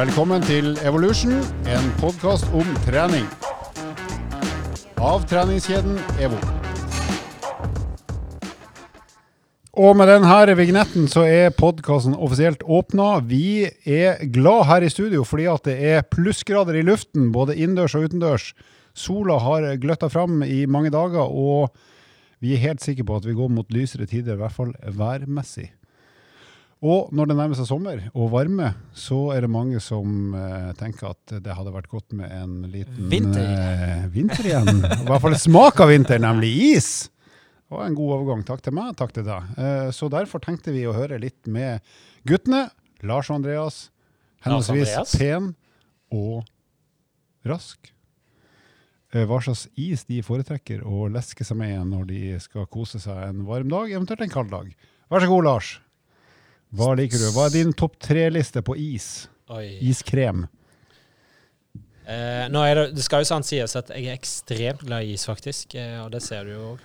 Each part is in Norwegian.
Velkommen til Evolution, en podkast om trening. Av treningskjeden EVO. Og med denne vignetten så er podkasten offisielt åpna. Vi er glad her i studio fordi at det er plussgrader i luften, både innendørs og utendørs. Sola har gløtta fram i mange dager, og vi er helt sikre på at vi går mot lysere tider, i hvert fall værmessig. Og når det nærmer seg sommer og varme, så er det mange som eh, tenker at det hadde vært godt med en liten Vinter. Eh, vinter igjen. I hvert fall smak av vinter, nemlig is. Var en god overgang. Takk til meg, takk til deg. Eh, så derfor tenkte vi å høre litt med guttene. Lars og Andreas. Henholdsvis pen og rask. Eh, Hva slags is de foretrekker å leske seg med når de skal kose seg en varm dag, eventuelt en kald dag. Vær så god, Lars. Hva liker du? Hva er din topp tre-liste på is? Oi. Iskrem. Eh, nå er det, det skal jo sant sies at jeg er ekstremt glad i is, faktisk. Eh, og det ser du jo òg.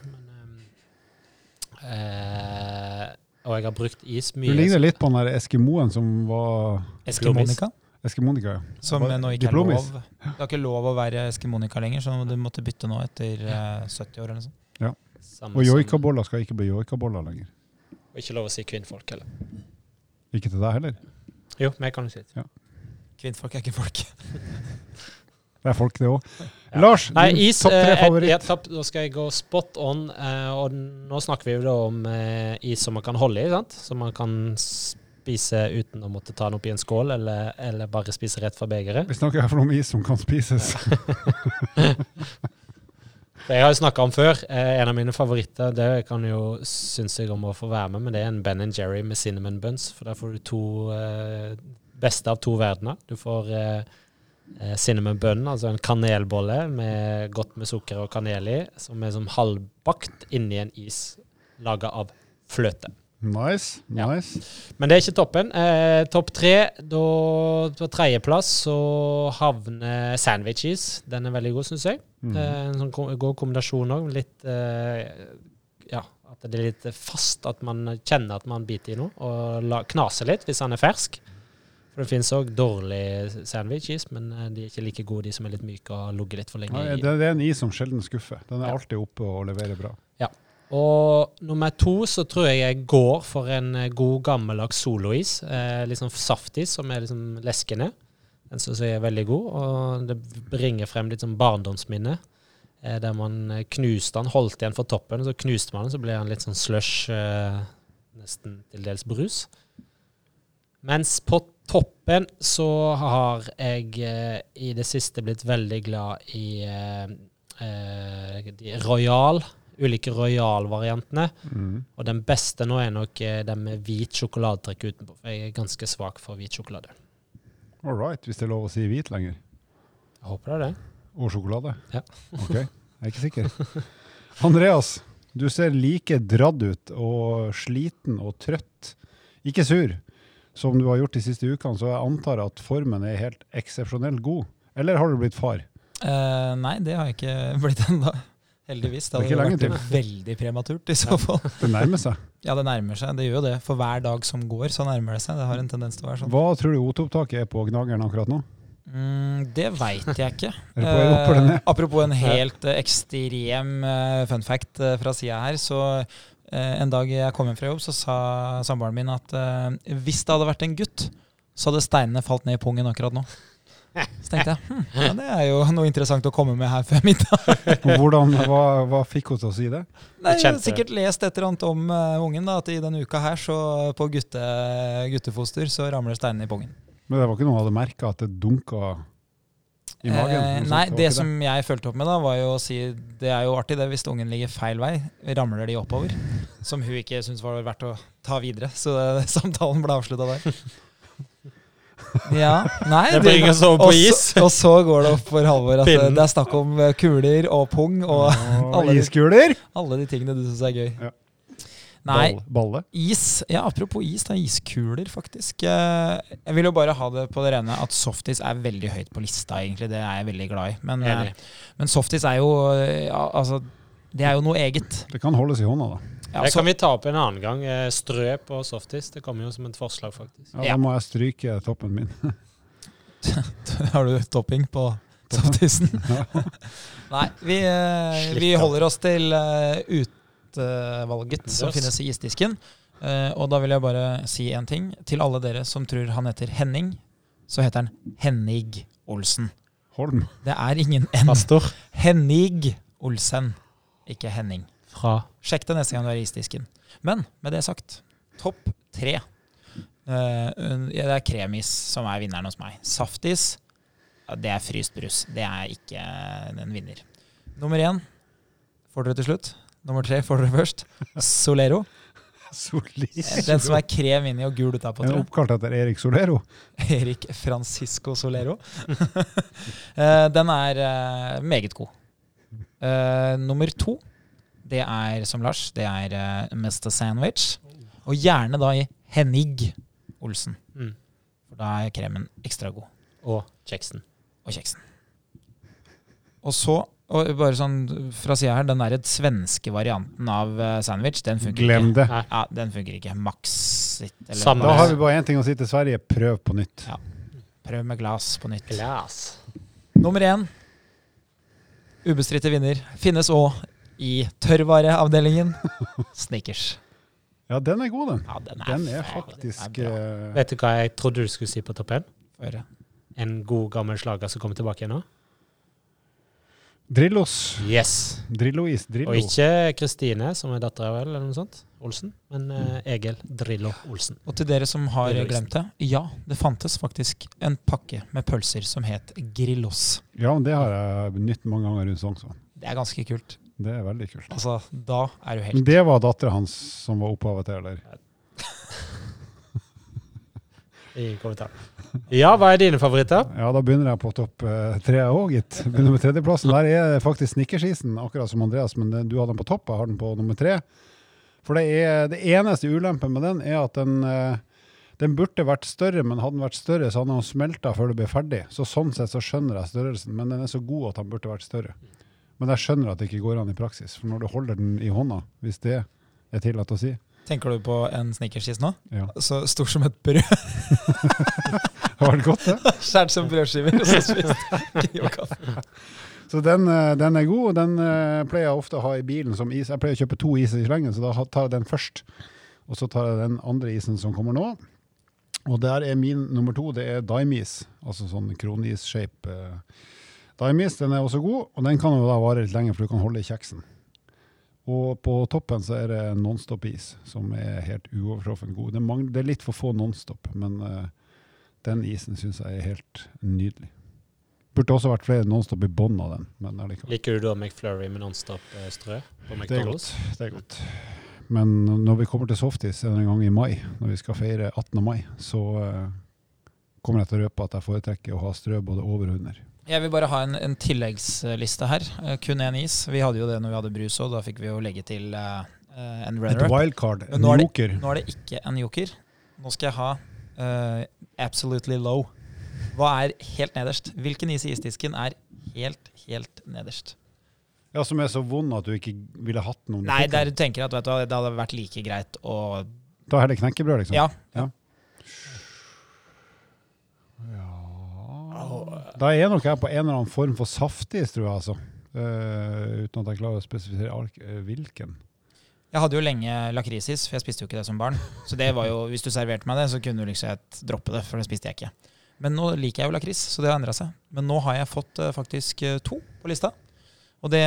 Eh, og jeg har brukt is mye. Du ligner litt på den der eskimoen som var Eskimonika, Eskimonika. ja. som nå ikke er lov. Det er ikke lov å være eskimonika lenger, så du måtte bytte nå etter eh, 70 år eller noe sånt. Samme Og joikaboller skal ikke bli joikaboller lenger. Og ikke lov å si kvinnfolk heller. Ikke til deg heller. Jo, men jeg kan jo si det. Kvinnfolk er ikke folk. Det er folk, det òg. Ja. Lars, Nei, din is topp tre eh, er- favoritt. ja, topp- Da skal jeg gå spot on. eh, og nå snakker vi jo da om eh, is som man kan holde i, sant? Som man kan spise uten å måtte ta den opp i en skål, eller, eller bare spise rett fra begeret. Vi snakker i om is som kan spises. Jeg har jo snakka om før, eh, en av mine favoritter, det kan jo synes jeg om å få være med, men det er en Ben Jerry med cinnamon buns. For der får du to eh, beste av to verdener. Du får eh, eh, cinnamon bun, altså en kanelbolle med godt med sukker og kanel i, som er som halvbakt inni en is laga av fløte. Nice. Ja. Men det er ikke toppen. Eh, Topp tre, da på tredjeplass så havner sandwiches. Den er veldig god, syns jeg. Mm. Eh, En sånn god kombinasjon òg. Litt eh, Ja, at det er litt fast. At man kjenner at man biter i noe. Og la, knaser litt hvis den er fersk. For det finnes òg dårlige sandwiches, men eh, de er ikke like gode, de som er litt myke og har ligget litt for lenge. Ja, det, det er en is som sjelden skuffer. Den er Ja. alltid oppe og leverer bra. Og nummer to så tror jeg jeg går for en eh, god gammeldags solois. Eh, litt sånn saftis som er liksom leskende. Den syns jeg er veldig god, og det bringer frem litt sånn barndomsminne. Eh, der man eh, knuste den, holdt igjen for toppen, og så knuste man den, så ble den litt sånn slush, eh, nesten til dels brus. Mens på toppen så har jeg eh, i det siste blitt veldig glad i eh, eh, Royal, ulike Royal-variantene. Mm. Og den beste nå er nok eh, den med hvit sjokoladetrekk utenpå. For jeg er ganske svak for hvit sjokolade. All right, hvis det er lov å si hvit lenger. Jeg håper det er det. Og sjokolade? Ja. Ok, jeg er ikke sikker. Andreas, du ser like dradd ut og sliten og trøtt. Ikke sur, som du har gjort de siste ukene, så jeg antar at formen er helt eksepsjonelt god. Eller har du blitt far? Uh, nei, det har jeg ikke blitt ennå. Heldigvis. Det Det hadde vært veldig prematurt i så fall. Det nærmer seg. Ja, det nærmer seg. Det gjør jo det. For hver dag som går, så nærmer det seg. Det har en tendens til å være sånn. Hva tror du OT-opptaket er på Gnageren akkurat nå? Mm, det veit jeg ikke. Eh, apropos en helt eh, ekstrem eh, fun fact eh, fra sida her, så eh, en dag jeg kom hjem fra jobb, så sa samboeren min at eh, hvis det hadde vært en gutt, så hadde steinene falt ned i pungen akkurat nå. Så tenkte jeg hm, ja, det er jo noe interessant å komme med her før middag. Hvordan, hva, hva fikk hun til å si det? Nei, jeg har sikkert lest et eller annet om uh, ungen, da, at i denne uka her, så på gutte, guttefoster, så ramler steinene i pungen. Men det var ikke noe hun hadde merka at det dunka i magen? Eh, nei, det som jeg fulgte opp med, da, var jo å si det er jo artig det hvis ungen ligger feil vei. Ramler de oppover? Som hun ikke syntes var verdt å ta videre. Så det, samtalen ble avslutta der. Ja, nei Det blir ingen sove på og så- Og så går det opp for Halvor at eh, Pinnen. det er snakk om eh, kuler og pung og alle de- iskuler? alle de tingene du syns er gøy. Ja. Nei, Ball, balle? Is, ja, apropos is, det er iskuler, faktisk. Eh, Jeg vil jo bare ha det på det rene at softis er veldig høyt på lista, egentlig. Det er jeg veldig glad i. Men, men softis er jo ja, Altså, det er jo noe eget. Det kan holdes i hånda, da. Ja, det kan vi ta opp en annen gang. Eh, Strø på softis. Det kommer jo som et forslag, faktisk. Ja. Da må jeg stryke toppen min. Har du topping på softisen? Nei, vi, eh, vi holder oss til eh, utvalget som finnes i isdisken. Eh, og da vil jeg bare si en ting. Til alle dere som tror han heter Henning, så heter han Hennig Olsen. Holm. Det er ingen N. Pastor Hennig Olsen, ikke Henning. fra Sjekk det neste gang du er i isdisken. Men med det sagt, topp tre. Uh, det er kremis som er vinneren hos meg. Saftis, det er fryst brus. Det er ikke en vinner. Nummer én får dere til slutt. Nummer tre får dere først. Solero. Solid. Den som er krem inni og gul utapå. Oppkalt etter Erik Solero. Erik Francisco Solero. Eh, Den er eh, meget god. Eh, nummer to, det er som Lars, det er uh, Mr. Sandwich. Og gjerne da i Hennig Olsen. mm. For da er kremen ekstra god. og kjeksen. Og kjeksen. Og så, og bare sånn fra sida her, den der svenske varianten av eh, sandwich, den funker Glem ikke. det. Nei. Ja, den funker ikke. Maks sitt. Eller. Da har vi bare én ting å si til Sverige. Prøv på nytt. Ja. Prøv med glass på nytt. Glass. Nummer én, ubestridte vinner, finnes òg i tørrvareavdelingen. Snickers. Ja, den er god, den. Ja, den er, Den er faktisk den er eh, Vet du hva jeg trodde du skulle si på topp én? En god, gammel slager som kommer tilbake igjen nå? Drillos. Yes. Drillo-is. Drillo. Og ikke Kristine, som er dattera vel, eller noe sånt, Olsen, men eh, Egil Drillo Olsen. Og til dere som har glemt det, ja, det fantes faktisk en pakke med pølser som het Grillos. Ja, men det har jeg benyttet mange ganger rundt Sognsvann. Det er ganske kult. Det er veldig kult. Altså, da er du helt det var dattera hans som var opphavet til, eller? Ingen kommentar. Ja, hva er dine favoritter? Ja, da begynner jeg på topp eh, tre òg, gitt. Begynner med tredjeplassen. Der er faktisk Snickersisen, akkurat som Andreas, men du har den på topp, jeg har den på nummer tre. For det, er, det eneste ulempen med den er at den, eh, den burde vært større, men hadde den vært større, så hadde den smelta før det ble ferdig. Så sånn sett så skjønner jeg størrelsen, men den er så god at den burde vært større. Men jeg skjønner at det ikke går an i praksis, for når du holder den i hånda, hvis det er tillatt å si Tenker du på en snickerskis nå? ja. Så stor som et brød. Det har vært godt, det. Skåret som brødskiver. Og så spist kaffe. Så den, eh, den er god, og den eh, pleier jeg ofte å ha i bilen som is. Jeg pleier å kjøpe to iser i slengen, så da tar jeg den først. Og så tar jeg den andre isen som kommer nå. Og der er min nummer to, det er daimis. Altså sånn kronis-shape. eh. Daim-is, den er også god, og den kan jo da vare litt lenger, for du kan holde i kjeksen. Og på toppen så er det Nonstop-is, som er helt uovertruffen god. Det, er litt for få Nonstop, men den isen syns jeg er helt nydelig. Burde også vært flere Nonstop i bånn av den, men. Liker du da McFlurry med Nonstop-strø på Det er McDonald's? Det er godt. Men når vi kommer til softis en gang i mai, når vi skal feire 18. mai, så eh, kommer jeg til å røpe at jeg foretrekker å ha strø både over og under. Jeg vil bare ha en, en tilleggsliste her. Eh, kun én is. Vi hadde jo det når vi hadde brus òg. Da fikk vi jo legge til eh, eh, en runner-up. wildcard, en er joker. Nå er det ikke en joker. Nå skal jeg ha uh, absolutely low. Hva er helt nederst? Hvilken is i isdisken er helt, helt nederst? Ja, Som er så vond at du ikke ville hatt noen. Nei, der du tenker jeg at vet du, det hadde vært like greit å Ta heller knekkebrød, liksom. Ja. Ja. Da er nok jeg på en eller annen form for saftis, tror jeg. altså. Uh, uten at jeg klarer å spesifisere ark, uh, hvilken. Jeg hadde jo lenge lakrisis, for jeg spiste jo ikke det som barn. Så det var jo, hvis du serverte meg det, så kunne du liksom droppe det, for det spiste jeg ikke. Men nå liker jeg jo lakris, så det har endra seg. Men nå har jeg fått eh, faktisk eh, to på lista. Og det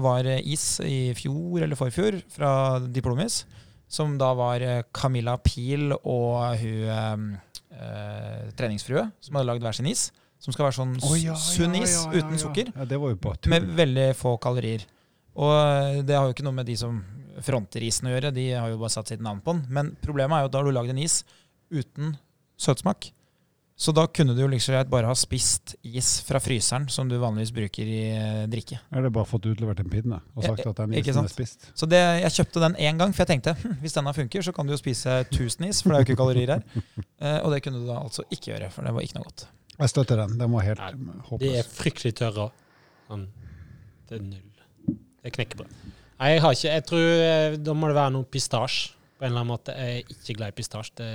var eh, is i fjor eller forfjor fra Diplomis, som da var Camilla Pil og hun eh, treningsfrue, som hadde lagd hver sin is. Som skal være sånn oh, ja, sunn is ja, ja, uten sukker. Var. Med veldig få kalorier. Og det har jo ikke noe med de som fronter isen å gjøre, de har jo bare satt sitt navn på den. Men problemet er jo at da har du lagd en is uten søtsmak. Så da kunne du jo liksom bare ha spist is fra fryseren som du vanligvis bruker i eh, drikke. Eller bare fått utlevert en pinne og sagt at den isen er spist. Så det, jeg kjøpte den én gang, for jeg tenkte hm, hvis denne funker, så kan du jo spise 1000 is, for det er jo ikke kalorier her. Eh, og det kunne du da altså ikke gjøre, for det var ikke noe godt. Jeg støtter den. Den var helt Nei, mm, De er fryktelig tørre. Sånn, det er null. Det er knekkebrød. Nei, jeg har ikke Jeg tror eh, da må det være noe pistasje. På en eller annen måte. Jeg er ikke glad i pistasje. Det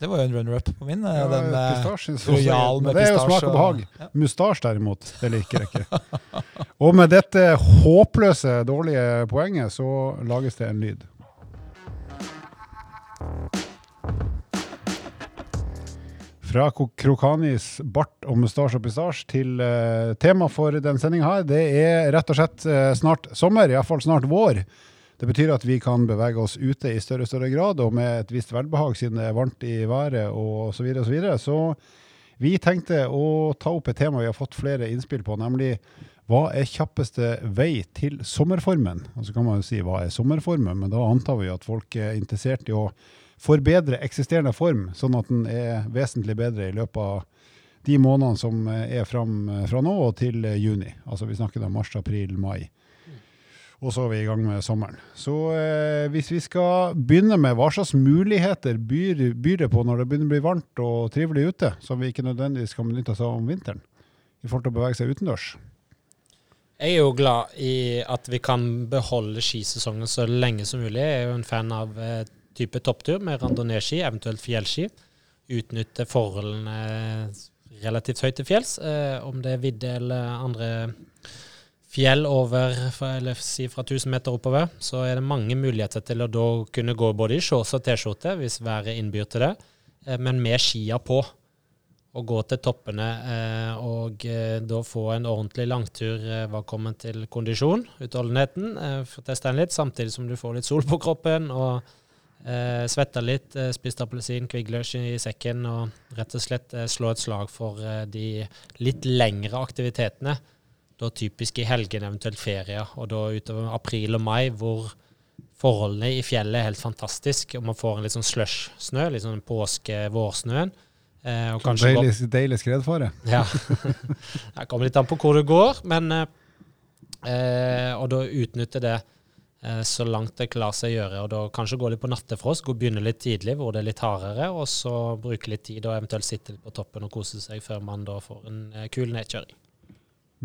Det var jo en runner-up på min. Ja, den eh, pistasje, så- Royal med det er jo smak og behag. Ja. Mustasje derimot, det liker jeg ikke. Og med dette håpløse, dårlige poenget, så lages det en lyd. Fra Krokanis bart og mustasje og pistasje til uh, tema for denne sendinga her. Det er rett og slett uh, snart sommer, iallfall snart vår. Det betyr at vi kan bevege oss ute i større og større grad, og med et visst velbehag siden det er varmt i været og så videre og så videre. Så vi tenkte å ta opp et tema vi har fått flere innspill på, nemlig hva er kjappeste vei til sommerformen? Og så kan man jo si hva er sommerformen, men da antar vi at folk er interessert i å forbedre eksisterende form, sånn at den er vesentlig bedre i løpet av de månedene som er fram fra nå og til juni. Altså vi snakker da mars, april, mai. Og så er vi i gang med sommeren. Så eh, hvis vi skal begynne med hva slags muligheter byr, byr det på når det begynner å bli varmt og trivelig ute, som vi ikke nødvendigvis kan benytte oss av om vinteren, i forhold til å bevege seg utendørs? Jeg er jo glad i at vi kan beholde skisesongen så lenge som mulig. Jeg er jo en fan av eh, type topptur med randonee-ski, eventuelt fjellski. Utnytte forholdene relativt høyt til fjells, eh, om det er vidde eller andre fjell over, eller si fra 1000 meter oppover, så er det mange muligheter til å da kunne gå både i shorts og T-skjorte, hvis været innbyr til det, eh, men med skia på. Og gå til toppene eh, og eh, da få en ordentlig langtur hva kommer til kondisjon, utholdenheten. Få testa den litt, samtidig som du får litt sol på kroppen og eh, svetta litt. Spist appelsin, Kvikk i sekken og rett og slett slå et slag for de litt lengre aktivitetene. Da typisk i helgene, eventuelt ferier, og da utover april og mai, hvor forholdene i fjellet er helt fantastiske, og man får en litt sånn slush-snø, litt sånn påske-vårsnøen. Eh, og kanskje deilig, Deilig, deilig skredfare. ja. Det kommer litt an på hvor du går, men eh, eh, Og da utnytte det eh, så langt det klarer seg å gjøre. Og da kanskje gå litt på nattefrost, gå begynne litt tidlig hvor det er litt hardere, og så bruke litt tid og eventuelt sitte litt på toppen og kose seg før man da får en eh, kul nedkjøring.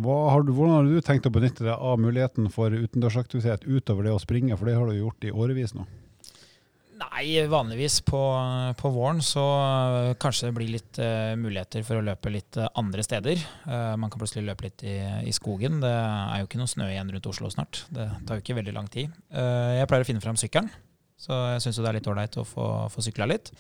Har du, hvordan har du tenkt å benytte deg av muligheten for utendørsaktivitet utover det å springe, for det har du gjort i årevis nå? Nei, vanligvis på, på våren så øh, kanskje det blir litt uh, muligheter for å løpe litt øh, andre steder. Uh, man kan plutselig løpe litt i, i skogen. Det er jo ikke noe snø igjen rundt Oslo snart. Det tar jo ikke veldig lang tid. Uh, jeg pleier å finne fram sykkelen, så jeg syns det er litt ålreit å få, få sykla litt.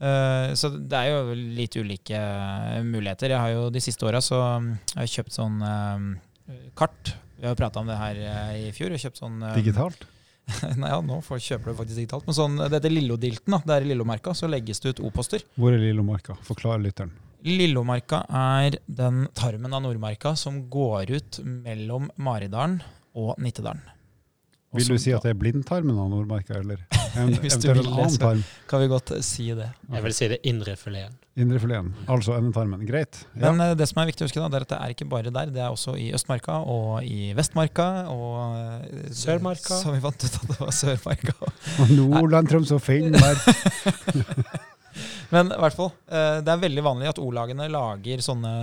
Eh, så det er jo litt ulike øh, muligheter. Jeg har jo de siste åra så øh, har jeg kjøpt sånn uh, kart. Vi har jo prata om det her i fjor. Jeg kjøpt sånn Digitalt? Nei, ja, nå får, kjøper du faktisk digitalt. Men sånn, det heter Lillodilten. da, Der i Lillomarka så legges det ut O-poster. Hvor er Lillomarka? Forklar lytteren. Lillomarka er den tarmen av Nordmarka som går ut mellom Maridalen og Nittedalen. Vil du si at det er blindtarmen av Nordmarka, eller en, Hvis du eventuelt vil en annen så- tarm? Kan vi godt si det. Jeg vil si det indre fileten. Indre fileten, altså endetarmen. Greit. Ja. Men eh, det som er viktig å huske, da, det er at det er ikke bare der. Det er også i Østmarka og i Vestmarka og eh, Sørmarka. Som vi fant ut at det var Sørmarka. Og Nordland, Troms og Finnmark. Men i hvert fall, eh, det er veldig vanlig at O-lagene lager sånne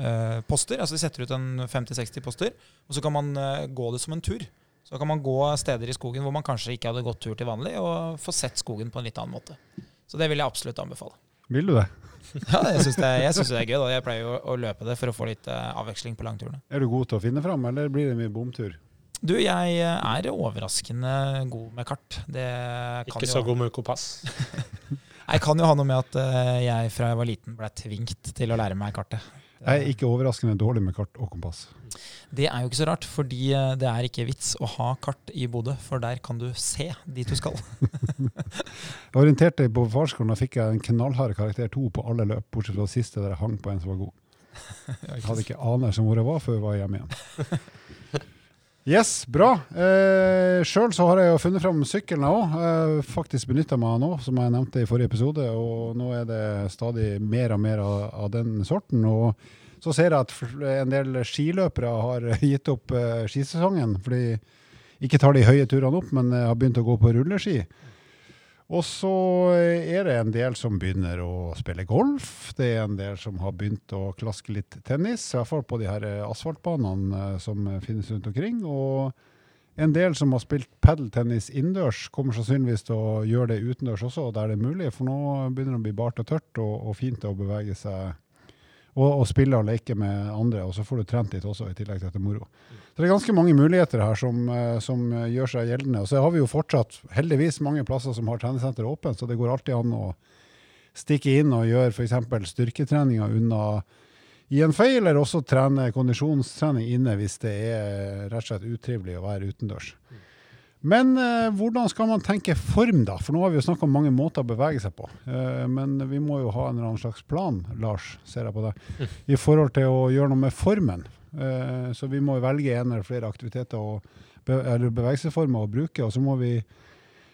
eh, poster. Altså de setter ut en 50-60 poster, og så kan man eh, gå det som en tur. Så kan man gå steder i skogen hvor man kanskje ikke hadde gått tur til vanlig, og få sett skogen på en litt annen måte. Så det vil jeg absolutt anbefale. Vil du det? Ja, jeg syns det, synes det er gøy. da. Jeg pleier jo å løpe det for å få litt eh, avveksling på langturene. Er du god til å finne fram, eller blir det mye bomtur? Du, jeg eh, er overraskende god med kart. Det kan Ikke jo, så god med kompass. Jeg kan jo ha noe med at eh, jeg fra jeg var liten ble tvingt til å lære meg kartet. Jeg er ikke overraskende dårlig med kart og kompass. Det er jo ikke så rart, fordi eh, det er ikke vits å ha kart i Bodø, for der kan du se dit du skal. Jeg orienterte på farskolen, da fikk jeg en knallhard karakter to på alle løp, bortsett fra det siste der jeg hang på en som var god. Jeg hadde ikke aner som hvor jeg var før jeg var hjemme igjen. Yes, bra. Eh, Sjøl så har jeg jo funnet fram sykkelen òg. Eh, faktisk benytta meg av nå, som jeg nevnte i forrige episode. Og nå er det stadig mer og mer av, av den sorten. Og så ser jeg at en del skiløpere har gitt opp eh, skisesongen. Fordi ikke tar de høye turene opp, men eh, har begynt å gå på rulleski. Og så er det en del som begynner å spille golf. Det er en del som har begynt å klaske litt tennis, i hvert fall på de her asfaltbanene eh, som finnes rundt omkring. Og En del som har spilt padeltennis innendørs, kommer sannsynligvis til å gjøre det utendørs også, der det er mulig. For nå begynner det å bli bart og tørt og, og fint å bevege seg og, og spille og leke med andre. Og så får du trent litt også, i tillegg til at det er moro. Så det er ganske mange muligheter her som, eh, som gjør seg gjeldende. Og så har vi jo fortsatt heldigvis mange plasser som har treningssenter åpent, så det går alltid an å stikke inn og gjøre f.eks. styrketreninger unna i en fei, eller også trene kondisjonstrening inne hvis det er rett og slett utrivelig å være utendørs. Men eh, hvordan skal man tenke form, da? For nå har vi jo snakka om mange måter å bevege seg på. Eh, men vi må jo ha en eller annen slags plan, Lars, ser jeg på deg, i forhold til å gjøre noe med formen. Eh, så vi må velge en eller flere aktiviteter og be eller bevegelsesformer å bruke. Og så må vi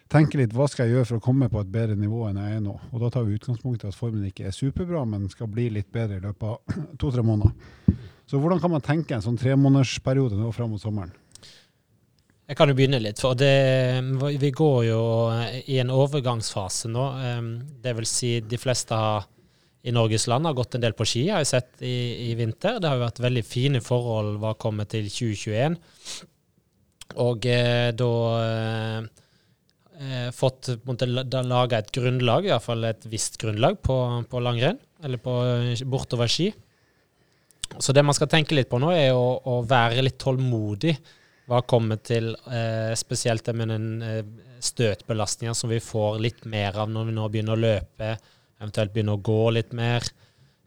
tenke litt hva skal jeg gjøre for å komme på et bedre nivå enn jeg er nå. Og da tar vi utgangspunkt i at formen ikke er superbra, men skal bli litt bedre i løpet av to-tre måneder. Så hvordan kan man tenke en sånn tremånedersperiode nå fram mot sommeren? Jeg kan jo begynne litt, for det, vi går jo i en overgangsfase nå. Det vil si de fleste i Norges land har gått en del på ski, har jeg sett i, i vinter. Det har jo vært veldig fine forhold hva kommer til 2021. Og eh, da eh, fått laga et grunnlag, iallfall et visst grunnlag, på, på langrenn, eller på bortover ski. Så det man skal tenke litt på nå, er å, å være litt tålmodig. Hva kommer til eh, spesielt det med den eh, støtbelastninga som vi får litt mer av når vi nå begynner å løpe, eventuelt begynner å gå litt mer.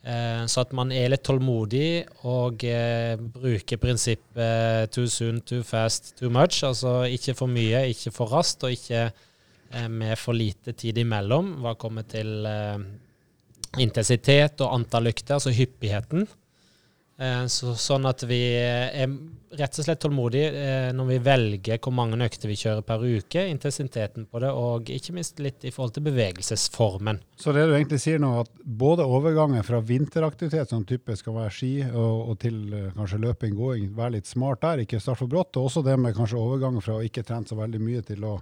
Eh, så at man er litt tålmodig og eh, bruker prinsippet too soon, too fast, too much. Altså ikke for mye, ikke for raskt, og ikke eh, med for lite tid imellom. Hva kommer til eh, intensitet og antall lykter, altså hyppigheten. Eh, så, sånn at vi er rett og slett tålmodige eh, når vi velger hvor mange økter vi kjører per uke, intensiteten på det, og ikke minst litt i forhold til bevegelsesformen. Så det du egentlig sier nå, at både overgangen fra vinteraktivitet, som typisk skal være ski, og, og til kanskje løping, gåing, være litt smart der, ikke starte for brått, og også det med kanskje overgangen fra å ikke trene så veldig mye til å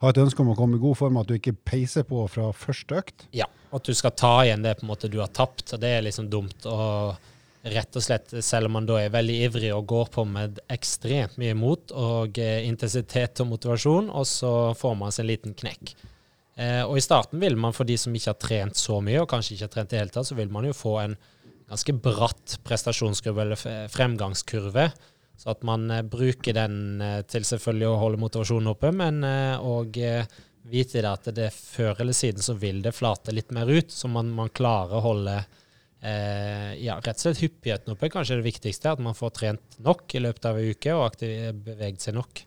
ha et ønske om å komme i god form, at du ikke peiser på fra første økt? Ja, at du skal ta igjen det på en måte du har tapt. og Det er liksom dumt. og rett og slett, selv om man da er veldig ivrig og går på med ekstremt mye mot og eh, intensitet og motivasjon, og så får man seg en liten knekk. Eh, og i starten vil man, for de som ikke har trent så mye, og kanskje ikke har trent i det hele tatt, så vil man jo få en ganske bratt prestasjonskurve eller fremgangskurve. Så at man eh, bruker den eh, til selvfølgelig å holde motivasjonen oppe, men òg eh, vite at det før eller siden så vil det flate litt mer ut, så man, man klarer å holde eh, ja, rett og slett hyppigheten oppe kanskje det viktigste. At man får trent nok i løpet av en uke og beveget seg nok.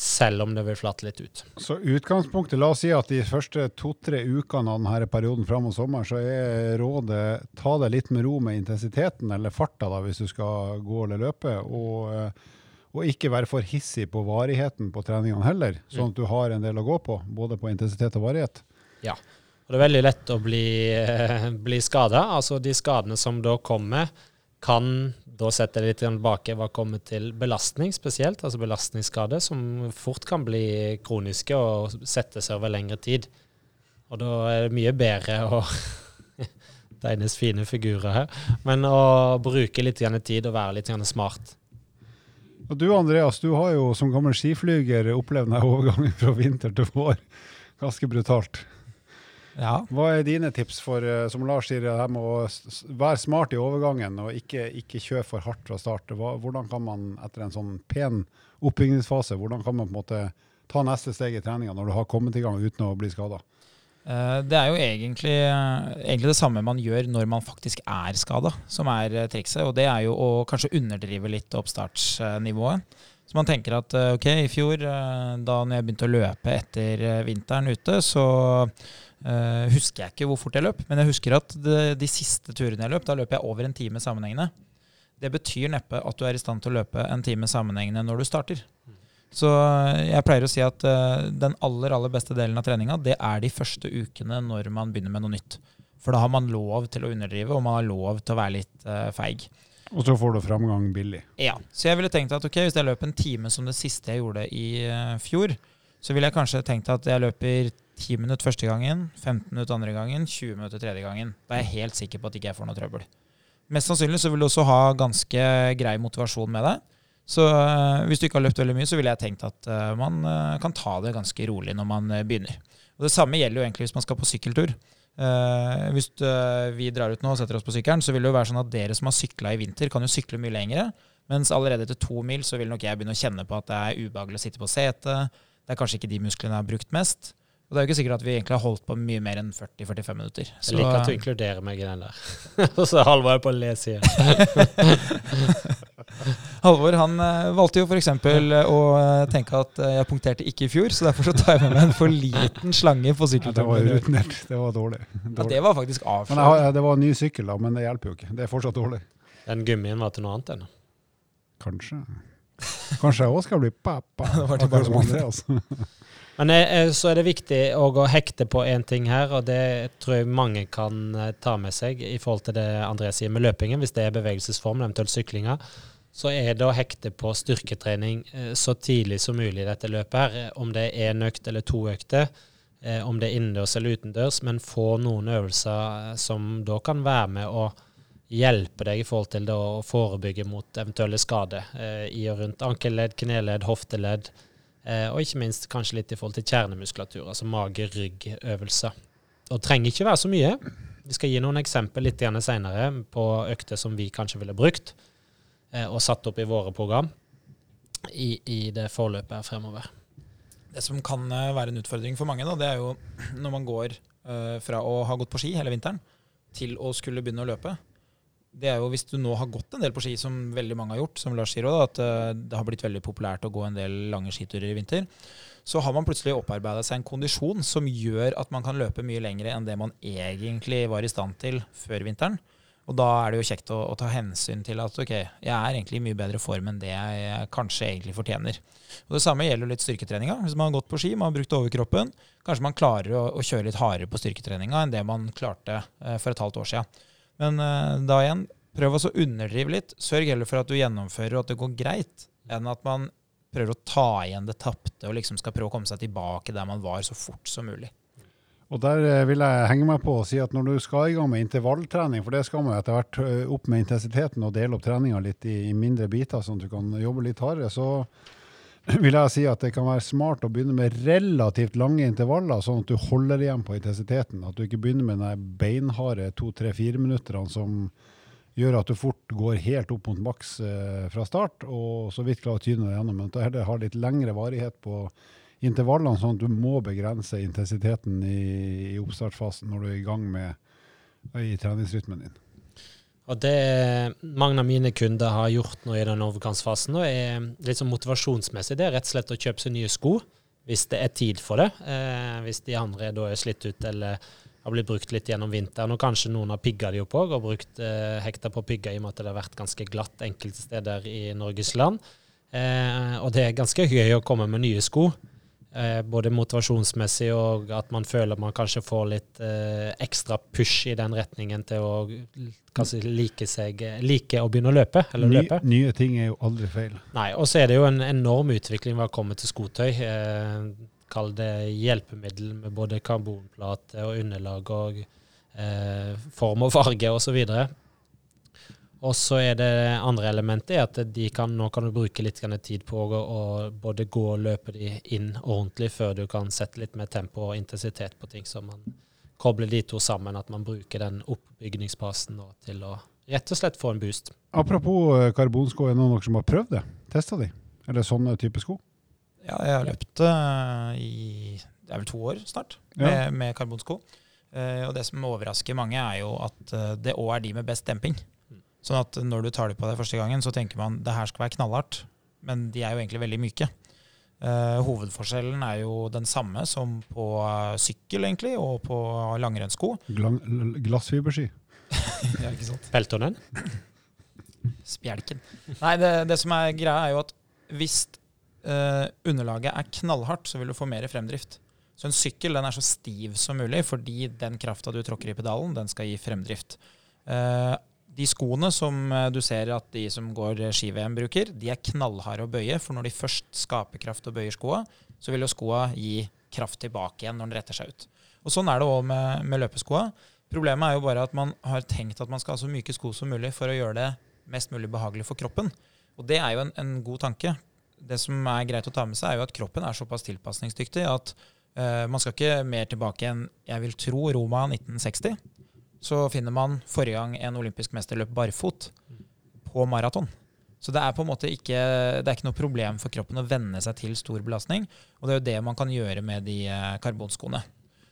Selv om det vil flate litt ut. Så utgangspunktet, la oss si at de første to-tre ukene av denne perioden fram mot sommeren, så er rådet ta det litt med ro med intensiteten, eller farta, da, hvis du skal gå eller løpe. og... Eh, og ikke være for hissig på varigheten på treningene heller, sånn at du har en del å gå på, både på intensitet og varighet. Ja, og det er veldig lett å bli, eh, bli skada. Altså de skadene som da kommer, kan da sette litt tilbake hva kommer til belastning spesielt, altså belastningsskade, som fort kan bli kroniske og sette seg over lengre tid. Og da er det mye bedre å tegnes fine figurer her, men å bruke litt tid og være litt smart. Og du Andreas, du har jo som gammel skiflyger opplevd denne overgangen fra vinter til vår ganske brutalt. Ja. Hva er dine tips for, eh, som Lars sier, det her med å være smart i overgangen og ikke, ikke kjøre for hardt fra start? Hvordan kan man etter en sånn pen oppbyggingsfase, hvordan kan man på en måte ta neste steg i treninga når du har kommet i gang uten å bli skada? Eh, det er jo egentlig, egentlig, det samme man gjør når man faktisk er skada, som er eh, trikset. Og det er jo å kanskje underdrive litt oppstartsnivået. Så man tenker at ok, i fjor, da når jeg begynte å løpe etter vinteren ute, så Uh, husker jeg ikke hvor fort jeg løp, men jeg husker at de, de siste turene jeg løp, da løp jeg over en time sammenhengende. Det betyr neppe at du er i stand til å løpe en time sammenhengende når du starter. Så eh, jeg pleier å si at den aller aller beste delen av treninga, det er de første ukene når man begynner med noe nytt. For da har man lov til å underdrive, og man har lov til å være litt feig. Og så får du framgang billig. Ja. Så jeg ville tenkt at ok, hvis jeg løp en time som det siste jeg gjorde i fjor, så ville jeg kanskje tenkt at jeg løper 10 minutter første gangen, 15 minutter andre gangen, 20 minutter tredje gangen. Da er jeg helt sikker på at ikke jeg får noe trøbbel. Mest sannsynlig så vil du også ha ganske grei motivasjon med deg. Så eh, hvis du ikke har løpt veldig mye, så ville jeg tenkt at eh, man eh, kan ta det ganske rolig når man eh, begynner. Og Det samme gjelder jo egentlig hvis man skal på sykkeltur. Eh, hvis uh, vi drar ut nå og setter oss på sykkelen, så vil det jo være sånn at dere som har sykla i vinter, kan jo sykle mye lengre. Mens allerede etter to mil så vil nok jeg begynne å kjenne på at det er ubehagelig å sitte på setet. Det er kanskje ikke de musklene jeg har brukt mest. Og det er jo ikke sikkert at vi egentlig har holdt på mye mer enn 40-45 minutter. Jeg liker at du inkluderer meg i den der. Og så Halvor er på le-sida. Halvor han eh, valgte jo f.eks. å eh, tenke at eh, jeg punkterte ikke i fjor, så derfor så tar jeg med meg en for liten slange på Ja, det var sykkelturen. rutinert. Det var dårlig. Ja, det var faktisk Men jeg det var en ny sykkel, da, men det hjelper jo ikke. Det er fortsatt dårlig. Den gummien var til noe annet ennå. Kanskje. Kanskje jeg òg skal bli pappa. Det var til bare som. Andreas. Men eh, så er det viktig å hekte på én ting her, og det tror jeg mange kan eh, ta med seg i forhold til det André sier med løpingen, hvis det er bevegelsesform, eventuelt syklinga. Så er det å hekte på styrketrening eh, så tidlig som mulig i dette løpet her. eh, Om det er én økt eller to økter, eh, om det er innendørs eller utendørs, men få noen øvelser eh, som da kan være med å hjelpe deg i forhold til det å forebygge mot eventuelle skader eh, i og rundt ankelledd, kneledd, hofteledd. Eh, og ikke minst kanskje litt i forhold til kjernemuskulatur, altså mage-rygg-øvelser. Og det trenger ikke være så mye. Vi skal gi noen eksempel litt senere på økter som vi kanskje ville brukt eh, og satt opp i våre program i, i det forløpet her fremover. Det som kan eh, være en utfordring for mange, da, det er jo når man går fra å ha gått på ski hele vinteren til å skulle begynne å løpe. Det er jo hvis du nå har gått en del på ski, som veldig mange har gjort, som Lars sier også, at eh, det har blitt veldig populært å gå en del lange skiturer i vinter, så har man plutselig opparbeida seg en kondisjon som gjør at man kan løpe mye lengre enn det man egentlig var i stand til før vinteren. Og da er det jo kjekt å, å ta hensyn til at ok, jeg er egentlig i mye bedre form enn det jeg kanskje egentlig fortjener. Og Det samme gjelder litt styrketreninga. Hvis man har gått på ski, man har brukt overkroppen, kanskje man klarer å, å kjøre litt hardere på styrketreninga enn det man klarte eh, for et halvt år siden. Men uh, da igjen, prøv å underdrive litt. Sørg heller for at du gjennomfører og at det går greit, enn at man prøver å ta igjen det tapte og liksom skal prøve å komme seg tilbake der man var så fort som mulig. Og der eh, vil jeg henge meg på og si at når du skal i gang med intervalltrening, for det skal man etter hvert eh, opp med intensiteten og dele opp treninga litt i mindre biter, sånn at du kan jobbe litt hardere, så vil jeg si at det kan være smart å begynne med relativt lange intervaller, sånn at du holder igjen på intensiteten. At du ikke begynner med de beinharde to-tre-fire minutterne som gjør at du fort går helt opp mot maks eh, fra start, og så vidt klarer å tyne deg gjennom. Men at du har litt lengre varighet på intervallene, sånn at du må begrense intensiteten i, i oppstartsfasen når du er i gang med i treningsrytmen din. Og det mange av mine kunder har gjort nå i den overgangsfasen, nå er litt sånn motivasjonsmessig. Det er rett og slett å kjøpe seg nye sko hvis det er tid for det. Eh, hvis de andre da er slitt ut eller har blitt brukt litt gjennom vinteren. Og kanskje noen har pigga de opp òg, og brukt eh, hekta på pigga i og med at det har vært ganske glatt enkelte steder i Norges land. Eh, og det er ganske gøy å komme med nye sko. Eh, både motivasjonsmessig og at man føler man kanskje får litt eh, ekstra push i den retningen til å kanskje like, seg, like å begynne å løpe. Eller Ny, løpe. nye ting er jo aldri feil. Nei, og så er det jo en enorm utvikling ved å komme til skotøy. Eh, Kall det hjelpemiddel med både karbonplate og underlag og eh, form og farge osv. Og så er det andre elementet at de kan, nå kan du bruke litt tid på å, både gå og løpe de inn ordentlig før du kan sette litt mer tempo og intensitet på ting. Så man kobler de to sammen, at man bruker den oppbygningsfasen til å rett og slett få en boost. Apropos eh, karbonsko, er det noen som har prøvd det? Testa de? Eller sånne type sko? Ja, jeg har løpt eh, i det er vel to år snart med, Ja. med karbonsko. Eh, og det som overrasker mange, er jo at det òg er de med best demping. Sånn at når du tar de på deg første gangen, så tenker man det her skal være knallhardt. Men de er jo egentlig veldig myke. Uh, hovedforskjellen er jo den samme som på eh, sykkel, egentlig, og på langrennssko. Glang, glassfiberski? ja, ikke sant? Peltonen? Spjelken. Nei, det, det som er greia, er jo at hvis uh, underlaget er knallhardt, så vil du få mer fremdrift. Så en sykkel den er så stiv som mulig, fordi den krafta du tråkker i pedalen, den skal gi fremdrift. Eh, de skoene som eh, du ser at de som går ski-VM bruker, de er knallharde å bøye, for når de først skaper kraft og bøyer skoa, så vil jo skoa gi kraft tilbake igjen når den retter seg ut. Og Sånn er det òg med, med løpeskoa. Problemet er jo bare at man har tenkt at man skal ha så myke sko som mulig for å gjøre det mest mulig behagelig for kroppen. Og det er jo en, en god tanke. Det som er greit å ta med seg, er jo at kroppen er såpass tilpasningsdyktig at uh, man skal ikke mer tilbake enn jeg vil tro Roma 1960. Så finner man forrige gang en olympisk mester løp barfot på maraton. Så det er på en måte ikke, det er ikke noe problem for kroppen å venne seg til stor belastning. Og det er jo det man kan gjøre med de eh, karbonskoene.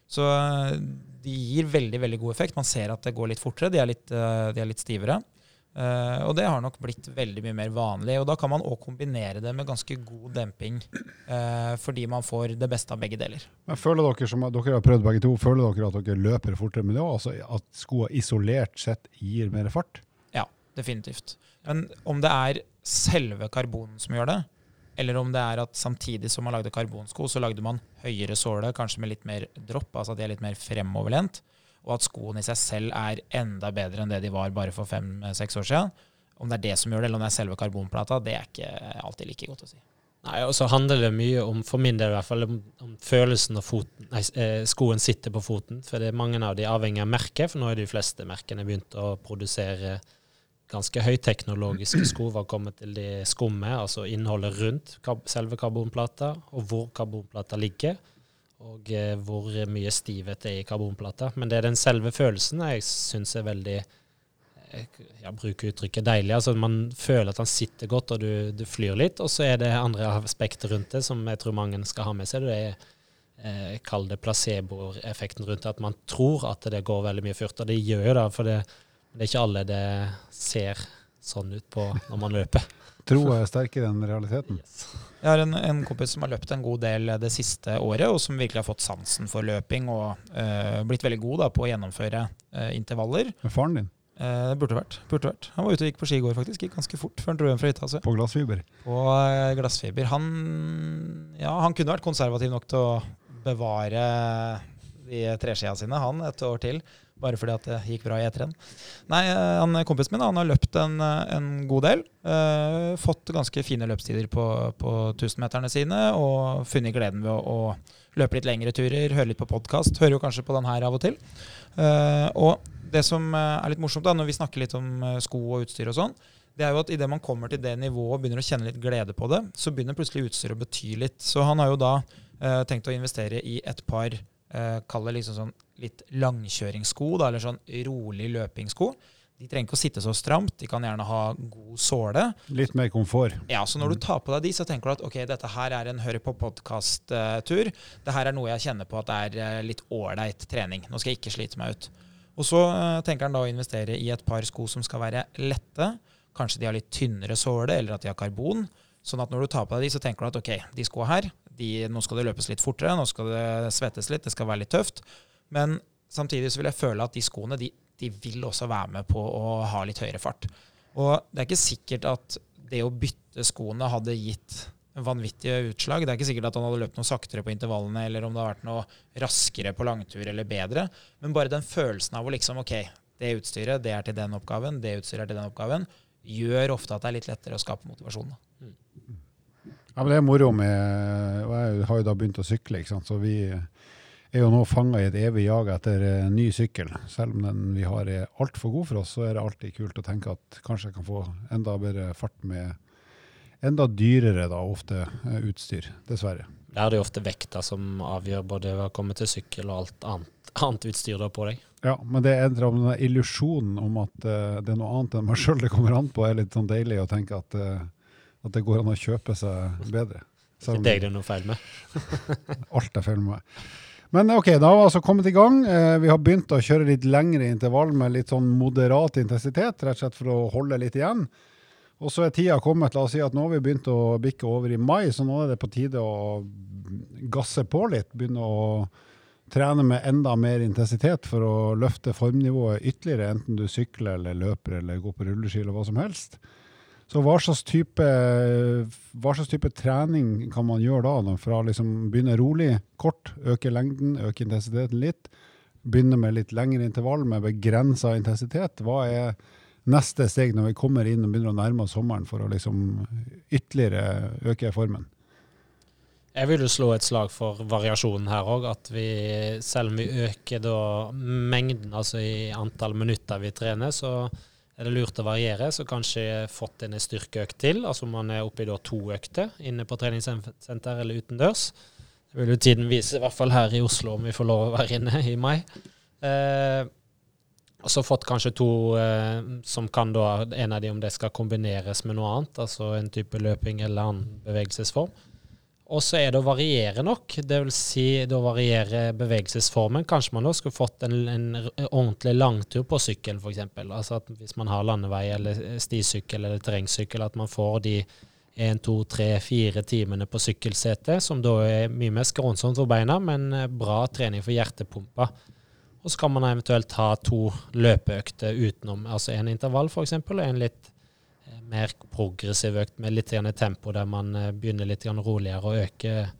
Så eh, de gir veldig veldig god effekt. Man ser at det går litt fortere. De er litt, eh, de er litt stivere. Eh, og det har nok blitt veldig mye mer vanlig. Og da kan man òg kombinere det med ganske god demping, uh, fordi man får det beste av begge deler. Men føler dere som dere har prøvd begge to, føler dere at dere løper fortere med det òg? Altså at skoa isolert sett gir mer fart? Ja, definitivt. Men om det er selve karbonen som gjør det, eller om det er at samtidig som man lagde karbonsko, så lagde man høyere såle, kanskje med litt mer dropp, altså at de er litt mer fremoverlent, og at skoene i seg selv er enda bedre enn det de var bare for fem-seks år siden. Om det er det som gjør det, eller om det er selve karbonplata, det er ikke alltid like godt å si. Nei, og så handler det mye om, for min del i hvert fall, om, om følelsen når foten, nei, eh, skoen sitter på foten. For det er mange av de avhengig av merket, for nå er de fleste merkene begynt å produsere ganske høyteknologiske sko var kommet til det skummet, altså innholdet rundt selve karbonplata, og hvor karbonplata ligger, og eh, hvor mye stivhet det er i karbonplata. Men det er den selve følelsen jeg syns er veldig jeg bruker uttrykket deilig. altså Man føler at han sitter godt, og du, du flyr litt. Og så er det andre aspekter rundt det som jeg tror mange skal ha med seg. Det er eh, Kall det placeboeffekten rundt det. At man tror at det går veldig mye furt. Og det gjør jo det, for det, det er ikke alle det ser sånn ut på når man løper. Tro er sterkere enn realiteten. Jeg har en, en kompis som har løpt en god del det siste året, og som virkelig har fått sansen for løping og uh, blitt veldig god da, på å gjennomføre uh, intervaller. Med faren din det burde vært. burde vært. Han var ute og gikk på ski i går, faktisk. Gikk ganske fort før han dro hjem fra hytta. Altså. på glassfiber. På glassfiber. Han, ja, han kunne vært konservativ nok til å bevare de treskia sine, han, et år til. Bare fordi at det gikk bra i eteren. Nei, eh, han, kompisen min han har løpt en, eh, en god del. Uh, fått ganske fine løpstider på, på 1000-meterne sine, og funnet gleden ved å, å løpe litt lengre turer, høre litt på podkast. Hører jo kanskje på den her av og til. Uh, og det som er litt morsomt da, når vi snakker litt om sko og utstyr og sånn, det er jo at idet man kommer til det nivået og begynner å kjenne litt glede på det, så begynner plutselig utstyret å bety litt. Så han har jo da uh, tenkt å investere i et par Kall det liksom sånn litt langkjøringssko, da, eller sånn rolig løpingssko. De trenger ikke å sitte så stramt, de kan gjerne ha god såle. Litt mer komfort. Ja, Så når du tar på deg de, så tenker du at ok, dette her er en hør på podkast-tur. Det her er noe jeg kjenner på at det er eh, litt ålreit trening. Nå skal jeg ikke slite meg ut. Og så eh, tenker han da å investere i et par sko som skal være lette. Kanskje de har litt tynnere såle, eller at de har karbon. Sånn at når du tar på deg de, så tenker du at ok, de skoa her, de, nå skal det løpes litt fortere, nå skal det svettes litt, det skal være litt tøft. Men samtidig så vil jeg føle at de skoene, de, de vil også være med på å ha litt høyere fart. Og det er ikke sikkert at det å bytte skoene hadde gitt vanvittige utslag. Det er ikke sikkert at han hadde løpt noe saktere på intervallene, eller om det har vært noe raskere på langtur eller bedre. Men bare den følelsen av å liksom OK, det utstyret det er til den oppgaven, det utstyret er til den oppgaven, gjør ofte at det er litt lettere å skape motivasjon. Da. Ja, men Det er moro med og Jeg har jo da begynt å sykle, ikke sant? så vi er jo nå fanga i et evig jag etter eh, ny sykkel. Selv om den vi har er altfor god for oss, så er det alltid kult å tenke at kanskje jeg kan få enda bedre fart med enda dyrere da, ofte eh, utstyr. Dessverre. Det er ofte vekta som avgjør både hva kommer til sykkel og alt annet, annet utstyr du har på deg. Ja, men det endrer om den illusjonen om at uh, det er noe annet enn meg sjøl det kommer an på, er litt sånn deilig å tenke at, eh, at det går an å kjøpe seg bedre. Det er det noe feil med. alt er feil med meg. Men ok, da har vi altså kommet i gang. Eh, vi har begynt å kjøre litt lengre intervall med litt sånn moderat intensitet, rett og slett for å holde litt igjen. Og så er tida kommet, la oss si at nå har vi begynt å bikke over i mai, så nå er det på tide å gasse på litt. Begynne å trene med enda mer intensitet for å løfte formnivået ytterligere, enten du sykler eller løper eller går på rulleski eller hva som helst. Så hva slags type, hva slags type trening kan man gjøre da? da? Fra liksom begynne rolig, kort, øke lengden, øke intensiteten litt. Begynne med litt lengre intervall med begrensa intensitet. Hva er neste steg når vi kommer inn og begynner å nærme oss sommeren for å liksom ytterligere øke formen? Jeg vil jo slå et slag for variasjonen her òg. At vi, selv om vi øker da mengden, altså i antall minutter vi trener, så er det lurt å variere, så kanskje fått en styrkeøkt til. Altså om man er oppe i to økter inne på treningssenter eller utendørs. Det vil jo tiden vise, i hvert fall her i Oslo, om vi får lov å være inne i mai. Eh, og så fått kanskje to eh, som kan da En av de om det skal kombineres med noe annet, altså en type løping eller annen bevegelsesform. Og så er det å variere nok. Vil si det å variere bevegelsesformen. Kanskje man da skulle fått en, en ordentlig langtur på sykkel, f.eks. Altså at hvis man har landevei eller stisykkel eller terrengsykkel, at man får de én, to, tre, fire timene på sykkelsetet, som da er mye mer skrånsomt for beina, men eh, bra trening for hjertepumpa. Og så kan man eventuelt ha to løpeøkter utenom, altså en intervall f.eks., og en litt mer progressiv økt med litt tempo, der man eh, begynner litt roligere og øker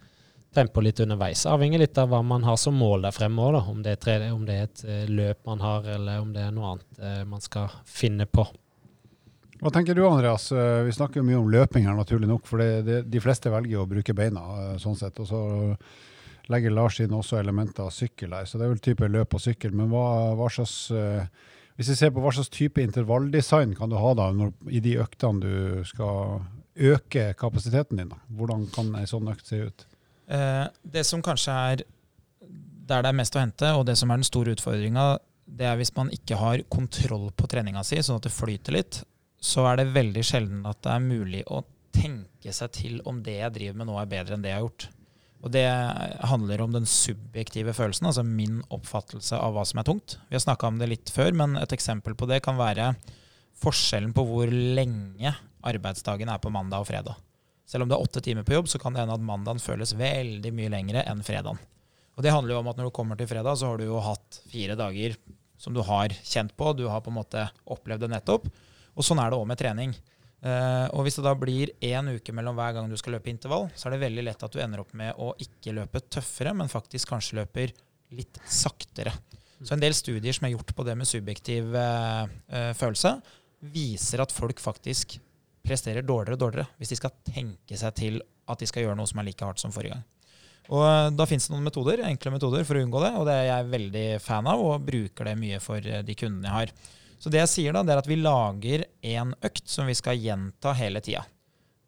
tempoet litt underveis. Avhengig litt av hva man har som mål der fremme òg, om, det er, om det er et eh, løp man har, eller om det er noe annet eh, man skal finne på. Hva tenker du Andreas? Vi snakker mye om løping her, naturlig nok. For det, det, de fleste velger å bruke beina. sånn sett, Og så legger Lars inn også elementer av sykkel her. Så det er vel type løp og sykkel. Men hva, hva slags hvis vi ser på hva slags type intervalldesign kan du ha da når, i de øktene du skal øke kapasiteten din? Da? Hvordan kan ei sånn økt se ut? Eh, det som kanskje er der det er mest å hente, og det som er den store utfordringa, det er hvis man ikke har kontroll på treninga si, sånn at det flyter litt, så er det veldig sjelden at det er mulig å tenke seg til om det jeg driver med nå, er bedre enn det jeg har gjort. Og det handler om den subjektive følelsen, altså min oppfattelse av hva som er tungt. Vi har snakka om det litt før, men et eksempel på det kan være forskjellen på hvor lenge arbeidsdagen er på mandag og fredag. Selv om det er åtte timer på jobb, så kan det hende at mandagen føles veldig mye lengre enn fredagen. Og det handler jo om at når du kommer til fredag, så har du jo hatt fire dager som du har kjent på. Du har på en måte opplevd det nettopp. Og sånn er det òg med trening. Uh, og hvis det da blir én uke mellom hver gang du skal løpe intervall, så er det veldig lett at du ender opp med å ikke løpe tøffere, men faktisk kanskje løper litt saktere. Så en del studier som er gjort på det med subjektiv uh, uh, følelse, viser at folk faktisk presterer dårligere og dårligere hvis de skal tenke seg til at de skal gjøre noe som er like hardt som forrige gang. Og Da finnes det noen metoder, enkle metoder for å unngå det, og det er jeg veldig fan av og bruker det mye for de kundene jeg har. Så det jeg sier da, det er at vi lager en økt som vi skal gjenta hele tida.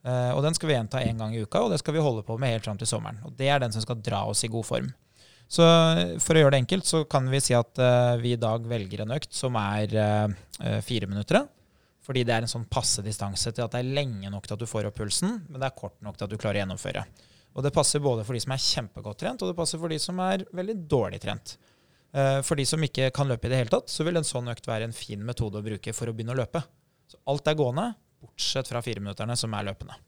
Uh, og den skal vi gjenta én gang i uka, og det skal vi holde på med helt fram til sommeren. Og det er den som skal dra oss i god form. Så for å gjøre det enkelt, så kan vi si at uh, vi i dag velger en økt som er fire minutter. Fordi det er en sånn passe distanse til at det er lenge nok til at du får opp pulsen, men det er kort nok til at du klarer å gjennomføre. Og det passer både for de som er kjempegodt trent, og det passer for de som er veldig dårlig trent. Eh, for de som ikke kan løpe i det hele tatt, så vil en sånn økt være en fin metode å bruke for å begynne å løpe. Så alt er gående, bortsett fra fireminutterne, som er løpende.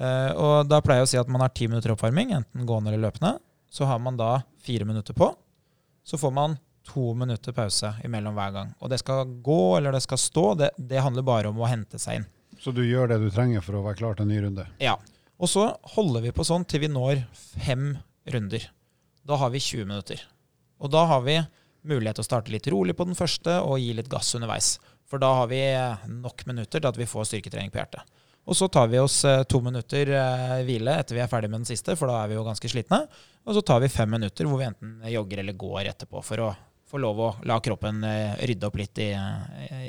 Eh, og da pleier jeg å si at man har ti minutter oppvarming, enten gående eller løpende. Så har man da fire minutter på. Så får man to minutter pause imellom hver gang. Og det skal gå eller det skal stå, det, det handler bare om å hente seg inn. Så du gjør det du trenger for å være klar til en ny runde? Ja. Og så holder vi på sånn til vi når fem runder. Da har vi 20 minutter. Og da har vi mulighet til å starte litt rolig på den første og gi litt gass underveis. For da har vi nok minutter til at vi får styrketrening på hjertet. Og så tar vi oss eh, to minutter eh, hvile etter vi er ferdig med den siste, for da er vi jo ganske slitne. Og så tar vi fem minutter hvor vi enten jogger eller går etterpå for å få lov å la kroppen eh, rydde opp litt i,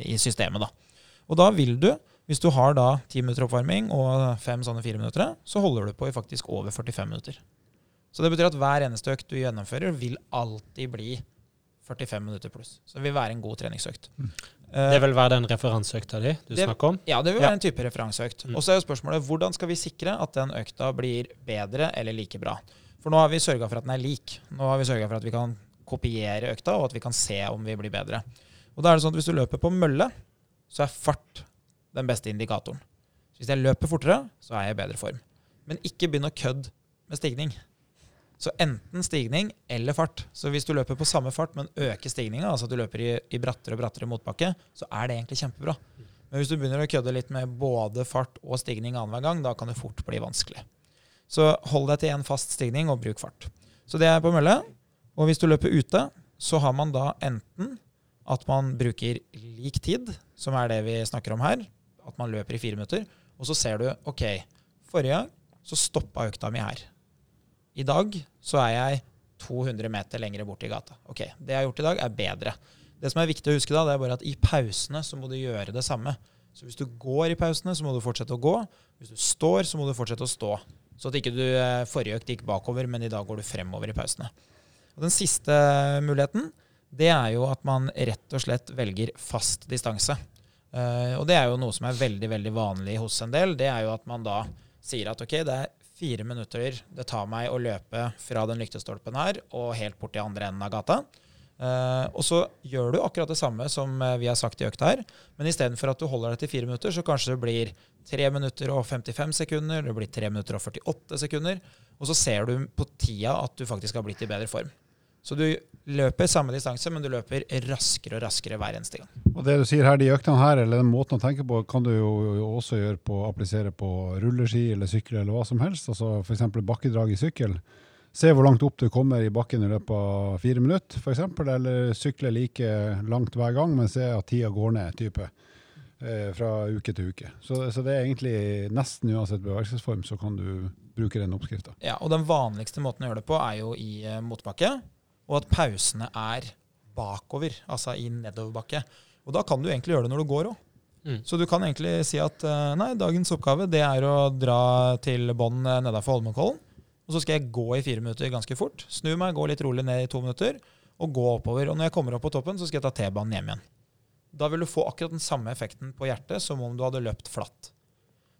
i systemet. da. Og da vil du, hvis du har da ti minutter oppvarming og fem sånne fire minutter, så holder du på i faktisk over 45 minutter. Så det betyr at hver eneste økt du gjennomfører, vil alltid bli 45 minutter pluss. Så det vil være en god treningsøkt. Mm. Det vil være den referanseøkta di du det, snakker om? Ja, det vil være ja. en type referanseøkt. Mm. Og så er jo spørsmålet hvordan skal vi sikre at den økta blir bedre eller like bra? For nå har vi sørga for at den er lik. Nå har vi sørga for at vi kan kopiere økta, og at vi kan se om vi blir bedre. Og da er det sånn at Hvis du løper på mølle, så er fart den beste indikatoren. Så hvis jeg løper fortere, så er jeg i bedre form. Men ikke begynn å kødde med stigning. Så enten stigning eller fart. Så hvis du løper på samme fart, men øker stigninga, altså at du løper i, i brattere og brattere motbakke, så er det egentlig kjempebra. Men hvis du begynner å kødde litt med både fart og stigning annenhver gang, da kan det fort bli vanskelig. Så hold deg til én fast stigning, og bruk fart. Så det er på mølle. Og hvis du løper ute, så har man da enten at man bruker lik tid, som er det vi snakker om her, at man løper i fire minutter, og så ser du OK, forrige gang så stoppa økta mi her. I dag så er jeg 200 meter lenger bort i gata. Ok, Det jeg har gjort i dag, er bedre. Det som er viktig å huske da, det er bare at i pausene så må du gjøre det samme. Så hvis du går i pausene, så må du fortsette å gå. Hvis du står, så må du fortsette å stå. Så at ikke du eh, forrige økt gikk bakover, men i dag går du fremover i pausene. Og Den siste muligheten det er jo at man rett og slett velger fast distanse. Uh, og det er jo noe som er veldig veldig vanlig hos en del. Det er jo at man da sier at ok, det er fire minutter det tar meg å løpe fra den lyktestolpen her og helt bort til andre enden av gata. Uh, og så gjør du akkurat det samme som vi har sagt i økta her, men istedenfor at du holder deg til fire minutter, så kanskje det blir tre minutter og 55 sekunder, det blir tre minutter og 48 sekunder, og så ser du på tida at du faktisk har blitt i bedre form. Så du løper samme distanse, men du løper raskere og raskere hver eneste gang. Og det du sier her, De øktene her, eller den måten å tenke på, kan du jo også gjøre på, applisere på rulleski eller sykkel eller hva som helst. Altså F.eks. bakkedrag i sykkel. Se hvor langt opp du kommer i bakken i løpet av fire minutter, f.eks. Eller sykle like langt hver gang, men se at tida går ned. type eh, Fra uke til uke. Så, så, det er egentlig nesten uansett bevegelsesform, så kan du bruke den oppskrifta. Ja, og den vanligste måten å gjøre det på, er jo i eh, motbakke og at pausene er bakover, altså i nedoverbakke. Og da kan du egentlig gjøre det når du går òg. Mm. Så du kan egentlig si at eh, nei, dagens oppgave det er å dra til bånn nedafor nedenfor Holmenkollen. Og så skal jeg gå i fire minutter ganske fort. Snu meg, gå litt rolig ned i to minutter og gå oppover. Og når jeg kommer opp på toppen, så skal jeg ta T-banen hjem igjen. Da vil du få akkurat den samme effekten på hjertet som om du hadde løpt flatt.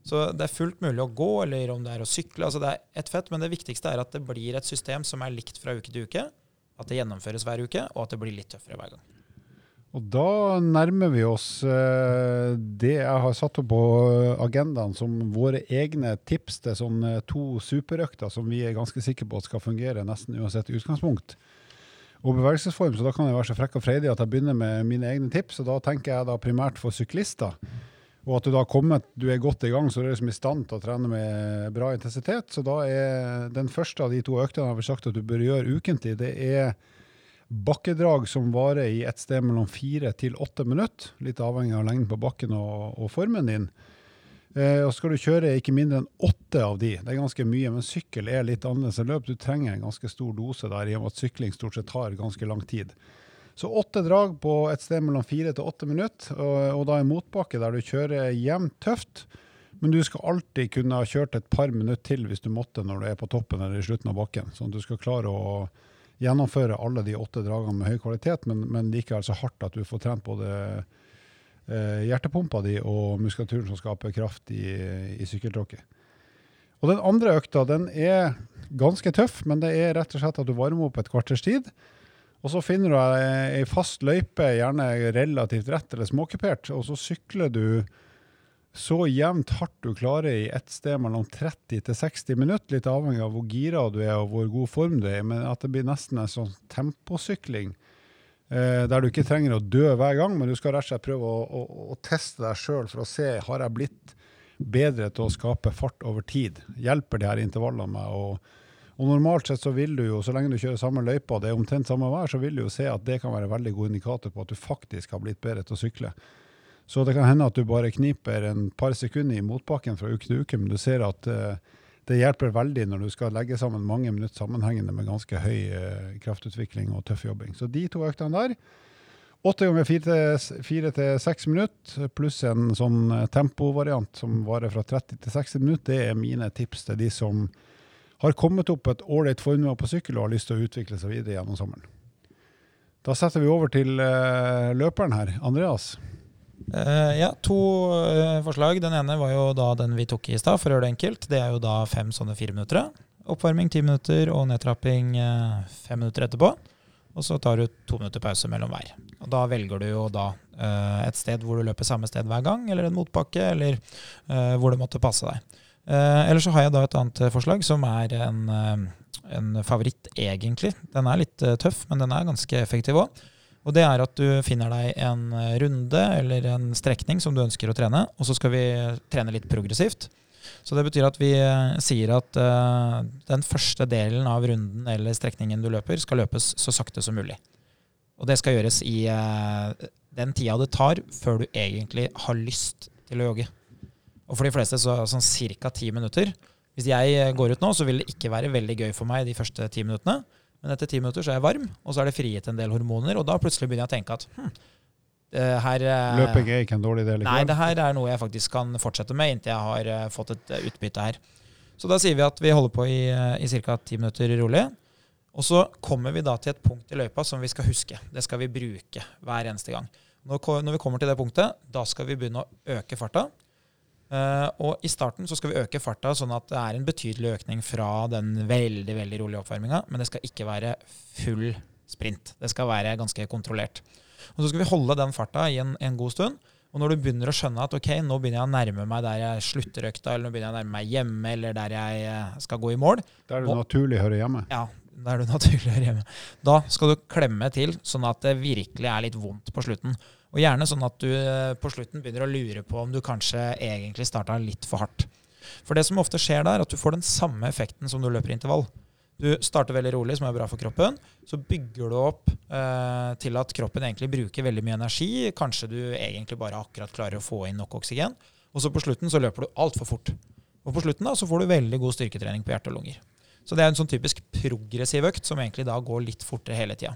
Så det er fullt mulig å gå, eller om det er å sykle. altså Det er ett fett, men det viktigste er at det blir et system som er likt fra uke til uke at det gjennomføres hver uke, og at det blir litt tøffere hver gang. Og da nærmer vi oss eh, det jeg har satt opp på agendaen som våre egne tips til sånne to superøkter som vi er ganske sikre på at skal fungere nesten uansett utgangspunkt og bevegelsesform. Så da kan jeg være så frekk og freidig at jeg begynner med mine egne tips. Og da tenker jeg da primært for syklister. Og at du da kommet, du er godt i gang, så du er liksom i stand til å trene med bra intensitet. Så da er den første av de to øktene jeg har sagt at du bør gjøre ukentlig, det er bakkedrag som varer i et sted mellom fire til åtte minutter. Litt avhengig av lengden på bakken og, og formen din. Eh, og skal du kjøre ikke mindre enn åtte av de. Det er ganske mye, men sykkel er litt annerledes enn løp. Du trenger en ganske stor dose der, i og med at sykling stort sett tar ganske lang tid. Så åtte drag på et sted mellom fire til åtte minutter, og, og da en motbakke der du kjører jevnt tøft. Men du skal alltid kunne ha kjørt et par minutter til hvis du måtte når du er på toppen eller i slutten av bakken. Sånn at du skal klare å gjennomføre alle de åtte dragene med høy kvalitet, men, men likevel så hardt at du får trent både eh, hjertepumpa di og muskulaturen som skaper kraft i, i sykkeltråkket. Og den andre økta den er ganske tøff, men det er rett og slett at du varmer opp et kvarters tid. Og så finner du ei fast løype, gjerne relativt rett eller småkupert, og så sykler du så jevnt hardt du klarer i et sted mellom 30 til 60 minutter, litt avhengig av hvor gira du er og hvor god form du er men at det blir nesten en sånn temposykling. Eh, der du ikke trenger å dø hver gang, men du skal rett og slett prøve å, å, å teste deg sjøl for å se har jeg blitt bedre til å skape fart over tid. Hjelper de her intervallene meg å og normalt sett så vil du jo, så lenge du kjører samme løypa, det er omtrent samme vær, så vil du jo se at det kan være en veldig god indikator på at du faktisk har blitt bedre til å sykle. Så det kan hende at du bare kniper en par sekunder i motbakken fra uke til uke, men du ser at uh, det hjelper veldig når du skal legge sammen mange minutter sammenhengende med ganske høy uh, kraftutvikling og tøff jobbing. Så de to øktene der, åtte ganger fire til seks minutter, pluss en sånn eh, tempovariant som varer fra 30 til 60 minutter, det er mine tips til de som har kommet opp et ålreit formue på sykkel og har lyst til å utvikle seg videre gjennom sommeren. Da setter vi over til uh, løperen her. Andreas? Uh, ja, to uh, forslag. Den ene var jo da den vi tok i stad, for å gjøre det enkelt. Det er jo da fem sånne fire minutter. Oppvarming ti minutter og nedtrapping fem minutter etterpå. Og så tar du to minutter pause mellom hver. Og Da velger du jo da et sted hvor du løper samme sted hver gang, eller en motbakke, eller hvor det måtte passe deg. Eh, Eller så har jeg da et annet eh, forslag som er en, eh, en favoritt, egentlig. Den er litt tøff, men den er ganske effektiv òg. Og det er at du finner deg en runde eller en strekning som du ønsker å trene, og så skal vi trene litt progressivt. Så det betyr at vi sier at uh, den første delen av runden eller strekningen du løper, skal løpes så sakte som mulig. Og det skal gjøres i uh, den tida det tar før du egentlig har lyst til å jogge. Og for de fleste så sånn ca. ti minutter. Hvis jeg går ut nå, så vil det ikke være veldig gøy for meg de første ti minuttene. Men etter ti minutter så er jeg varm, og så er det frigitt en del hormoner, og da plutselig begynner jeg å tenke at hm, det her eh, Løping er ikke en dårlig del Nei, det her er noe jeg faktisk kan fortsette med inntil jeg har eh, fått et eh, utbytte her. Så da sier vi at vi holder på i, i ca. ti minutter rolig. Og så kommer vi da til et punkt i løypa som vi skal huske. Det skal vi bruke hver eneste gang. Når vi kommer til det punktet, da skal vi begynne å øke farta. Eh, og i starten så skal vi øke farta sånn at det er en betydelig økning fra den veldig veldig rolige oppvarminga, men det skal ikke være full sprint. Det skal være ganske kontrollert. Og så skal vi holde den farta i en, en god stund. Og når du begynner å skjønne at ok, nå begynner jeg å nærme meg der jeg slutter økta, eller nå begynner jeg å nærme meg hjemme, eller der jeg eh, skal gå i mål, Der det Og- naturlig hører hjemme. ja, da er du naturlig her hjemme. Da skal du klemme til, sånn at det virkelig er litt vondt på slutten. Og gjerne sånn at du eh, på slutten begynner å lure på om du kanskje egentlig starta litt for hardt. For det som ofte skjer der, er at du får den samme effekten som du løper intervall. Du starter veldig rolig, som er bra for kroppen. Så bygger du opp eh, til at kroppen egentlig bruker veldig mye energi. Kanskje du egentlig bare akkurat klarer å få inn nok oksygen. Og så på slutten så løper du altfor fort. Og på slutten da så får du veldig god styrketrening på hjerte og lunger. Så det er en sånn typisk progressiv økt som egentlig da går litt fortere hele tida.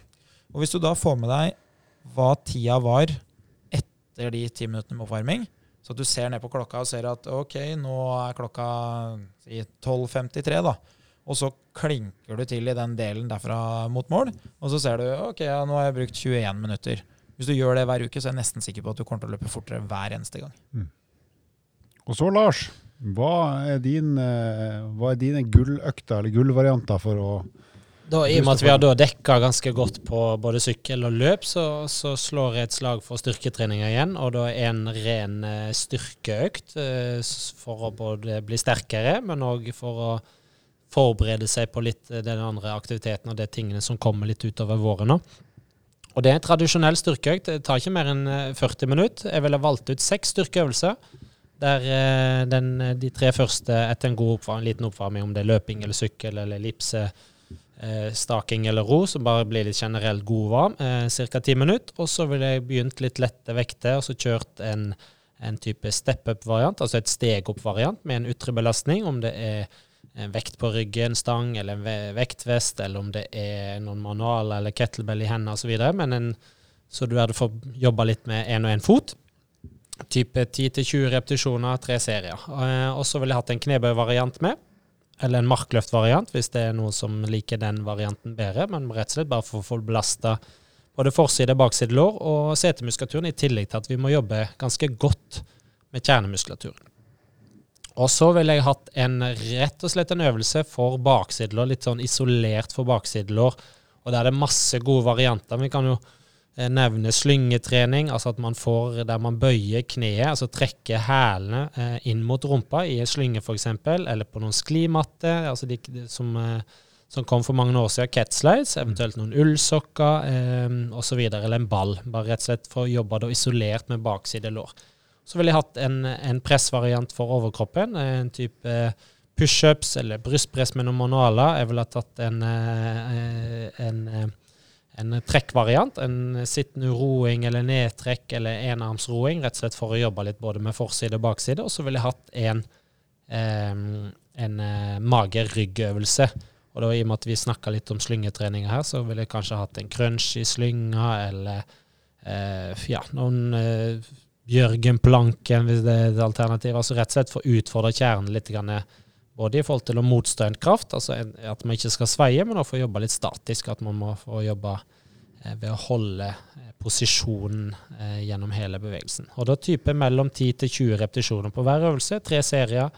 Og hvis du da får med deg hva tida var etter de ti minuttene med oppvarming, så at du ser ned på klokka og ser at ok, nå er klokka si 12.53, da. Og så klinker du til i den delen derfra mot mål, og så ser du ok, ja, nå har jeg brukt 21 minutter. Hvis du gjør det hver uke, så er jeg nesten sikker på at du kommer til å løpe fortere hver eneste gang. Og så, Lars, hva er, din, eh, hva er dine gulløkter eller gullvarianter for å Da, I og med at vi har da dekka ganske godt på både sykkel og løp, så, så slår jeg et slag for styrketreninga igjen. Og da en ren eh, styrkeøkt eh, for å både bli sterkere, men òg for å forberede seg på litt eh, den andre aktiviteten og de tingene som kommer litt utover våren. Og det er en tradisjonell styrkeøkt. Det tar ikke mer enn eh, 40 minutter. Jeg ville valgt ut seks styrkeøvelser. Der den, de tre første etter en god oppvarming, en liten oppvarming, om det er løping eller sykkel eller ellipse, eh, staking eller ro, som bare blir litt generelt god varm, eh, ca. ti minutter. Og så ville jeg begynt litt lette vekter, og så kjørt en, en type step-up-variant, altså et steg-opp-variant med en ytre belastning, om det er en vekt på ryggen, stang eller en vektvest, eller om det er noen manual eller kettlebell i hendene osv. Men en, så du hadde fått jobba litt med én og én fot. Type 10-20 repetisjoner, tre serier. Eh, Og så ville jeg hatt en knebøyvariant med. Eller en markløftvariant, hvis det er noen som liker den varianten bedre. Men rett og slett bare for å få belasta både forside, bakside lår og setemuskulaturen, i tillegg til at vi må jobbe ganske godt med kjernemuskulaturen. Og så ville jeg hatt en rett og slett en øvelse for baksidelår, litt sånn isolert for baksidelår. Og der er det masse gode varianter. Vi kan jo eh, nevne slyngetrening, altså at man får der man bøyer kneet, altså trekker hælene eh, inn mot rumpa i en slynge f.eks., eller på noen sklimatte, altså de, de som, eh, som kom for mange år siden, catslides, eventuelt noen ullsokker eh, osv., eller en ball. Bare rett og slett for å jobbe da isolert med bakside lår. Så ville jeg hatt en, en pressvariant for overkroppen, en type pushups eller brystpress med noen manualer. Jeg ville ha tatt en, en, en trekkvariant, en sittende roing eller nedtrekk eller enarmsroing, rett og slett for å jobbe litt både med forside og bakside. Og så ville jeg hatt en, eh, en eh, mage-ryggøvelse. Og da, i og med at vi snakka litt om slyngetreninger her, så ville jeg kanskje hatt en crunch i slynga, eller eh, ja, noen eh, Jørgen Planken, hvis det er et alternativ. Altså rett og slett for å utfordre kjernen litt. Grann, både i forhold til å motstå en kraft, altså at man ikke skal sveie, men også få jobbe litt statisk. At man må få jobbe eh, ved å holde eh, posisjonen eh, gjennom hele bevegelsen. Og da type mellom 10 til 20 repetisjoner på hver øvelse. Tre serier.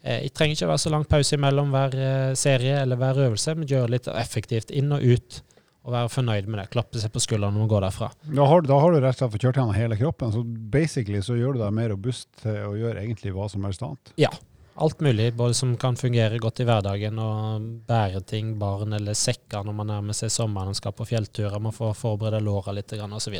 Eh, det trenger ikke være så lang pause mellom hver serie eller hver øvelse, men gjøre litt effektivt inn og ut. Og være fornøyd med det. Klappe seg på skulderen og gå derfra. Da har, da har du rett og slett fått kjørt gjennom hele kroppen, så basically så gjør du deg mer robust til å gjøre egentlig hva som helst annet. Alt mulig, både som kan fungere godt i hverdagen, og bære ting, barn eller sekker når man nærmer seg sommeren og skal på fjellturer. Man får forberede låra litt osv.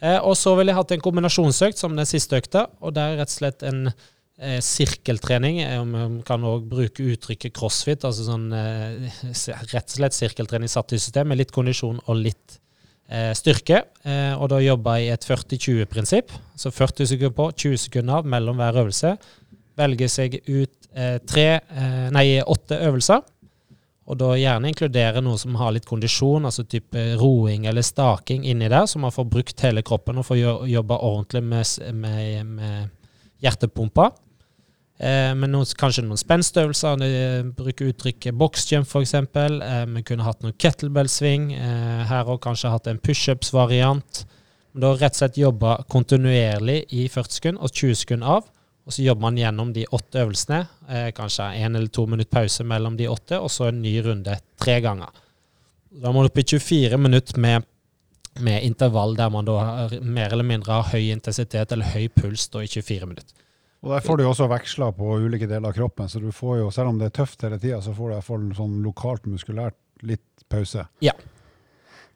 Eh, og så ville jeg hatt en kombinasjonsøkt som den siste økta, og det er rett og slett en eh, sirkeltrening. Eh, Man kan òg bruke uttrykket crossfit, altså sånn eh, rett og slett sirkeltrening satt i system med litt kondisjon og litt eh, styrke. Eh, og da jobber jeg i et 40-20-prinsipp, så 40 sekunder på, 20 sekunder av mellom hver øvelse velge seg ut eh, tre, eh, nei, åtte øvelser. Og da gjerne inkludere noe som har litt kondisjon, altså type roing eller staking inni der, så man får brukt hele kroppen og får jobba ordentlig med, med, med hjertepumpa. Eh, men noen, kanskje noen spenstøvelser. Bruke bruker uttrykket boxjump f.eks. Eh, vi kunne hatt noen kettlebell-sving. Eh, her òg kanskje hatt en pushups-variant. Da rett og slett jobba kontinuerlig i 40 sekunder og 20 sekunder av. Og så jobber man gjennom de åtte øvelsene. Eh, kanskje én eller to minutter pause mellom de åtte, og så en ny runde tre ganger. Da må man opp i 24 minutter med, med intervall der man da har, mer eller mindre har høy intensitet eller høy puls da i 24 minutter. Og der får du jo også veksla på ulike deler av kroppen, så du får jo, selv om det er tøft hele tida, så får du i hvert fall sånn lokalt muskulært litt pause.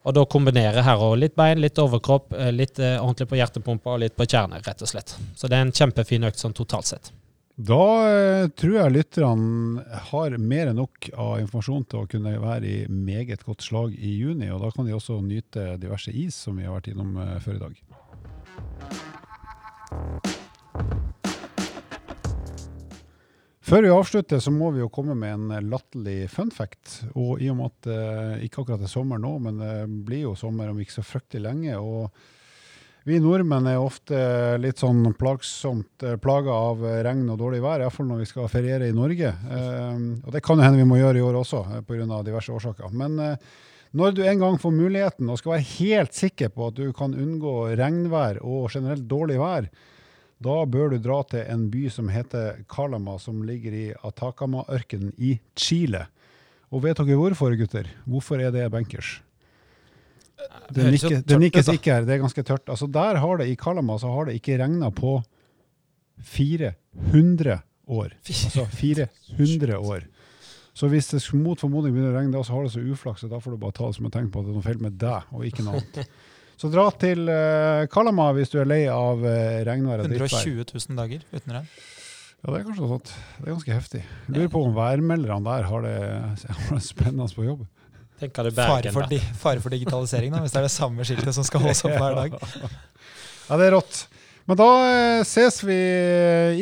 Og da kombinere her og litt bein, litt overkropp, eh, litt eh, ordentlig på hjertepumpa og litt på kjerne, rett og slett. Så det er en kjempefin økt sånn totalt sett. Da eh, tror jeg lytterne har mer enn nok av informasjon til å kunne være i meget godt slag i juni, og da kan de også nyte diverse is som vi har vært innom eh, før i dag. Før vi avslutter, så må vi jo komme med en latterlig fun fact. Og i og med at det ikke akkurat er sommer nå, men det blir jo sommer om ikke så fryktelig lenge. og vi nordmenn er ofte litt sånn plagsomt eh, plaga av eh, regn og dårlig vær, iallfall når vi skal feriere i Norge. Eh, og det kan jo hende vi må gjøre i år også, eh, pga. diverse årsaker. Men eh, når du en gang får muligheten og skal være helt sikker på at du kan unngå regnvær og generelt dårlig vær, da bør du dra til en by som heter Calama, som ligger i Atacama-ørkenen i Chile. Og vet dere hvorfor, gutter? Hvorfor er det bankers? Det nikkes, ikke her, det er ganske tørt. Altså Der har det i Calama så har det ikke regna på 400 år. Altså 400 år. Så hvis det mot formodning begynner å regne da, så har det så uflaks, og da får du bare ta det som et tegn på at det er noe feil med deg, og ikke noe annet. Så dra til uh, Kalama hvis du er lei av uh, regnvær og drittvær. 120 000 dager uten regn. Ja, det er kanskje noe sånt. Det er ganske heftig. Lurer på om værmelderne der har det, har det spennende på jobb. Tenker du Fare for, di fare for digitalisering, da, hvis det er det samme skiltet som skal holdes opp hver dag. Ja, det er rått. Men da eh, ses vi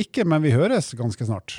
ikke, men vi høres ganske snart.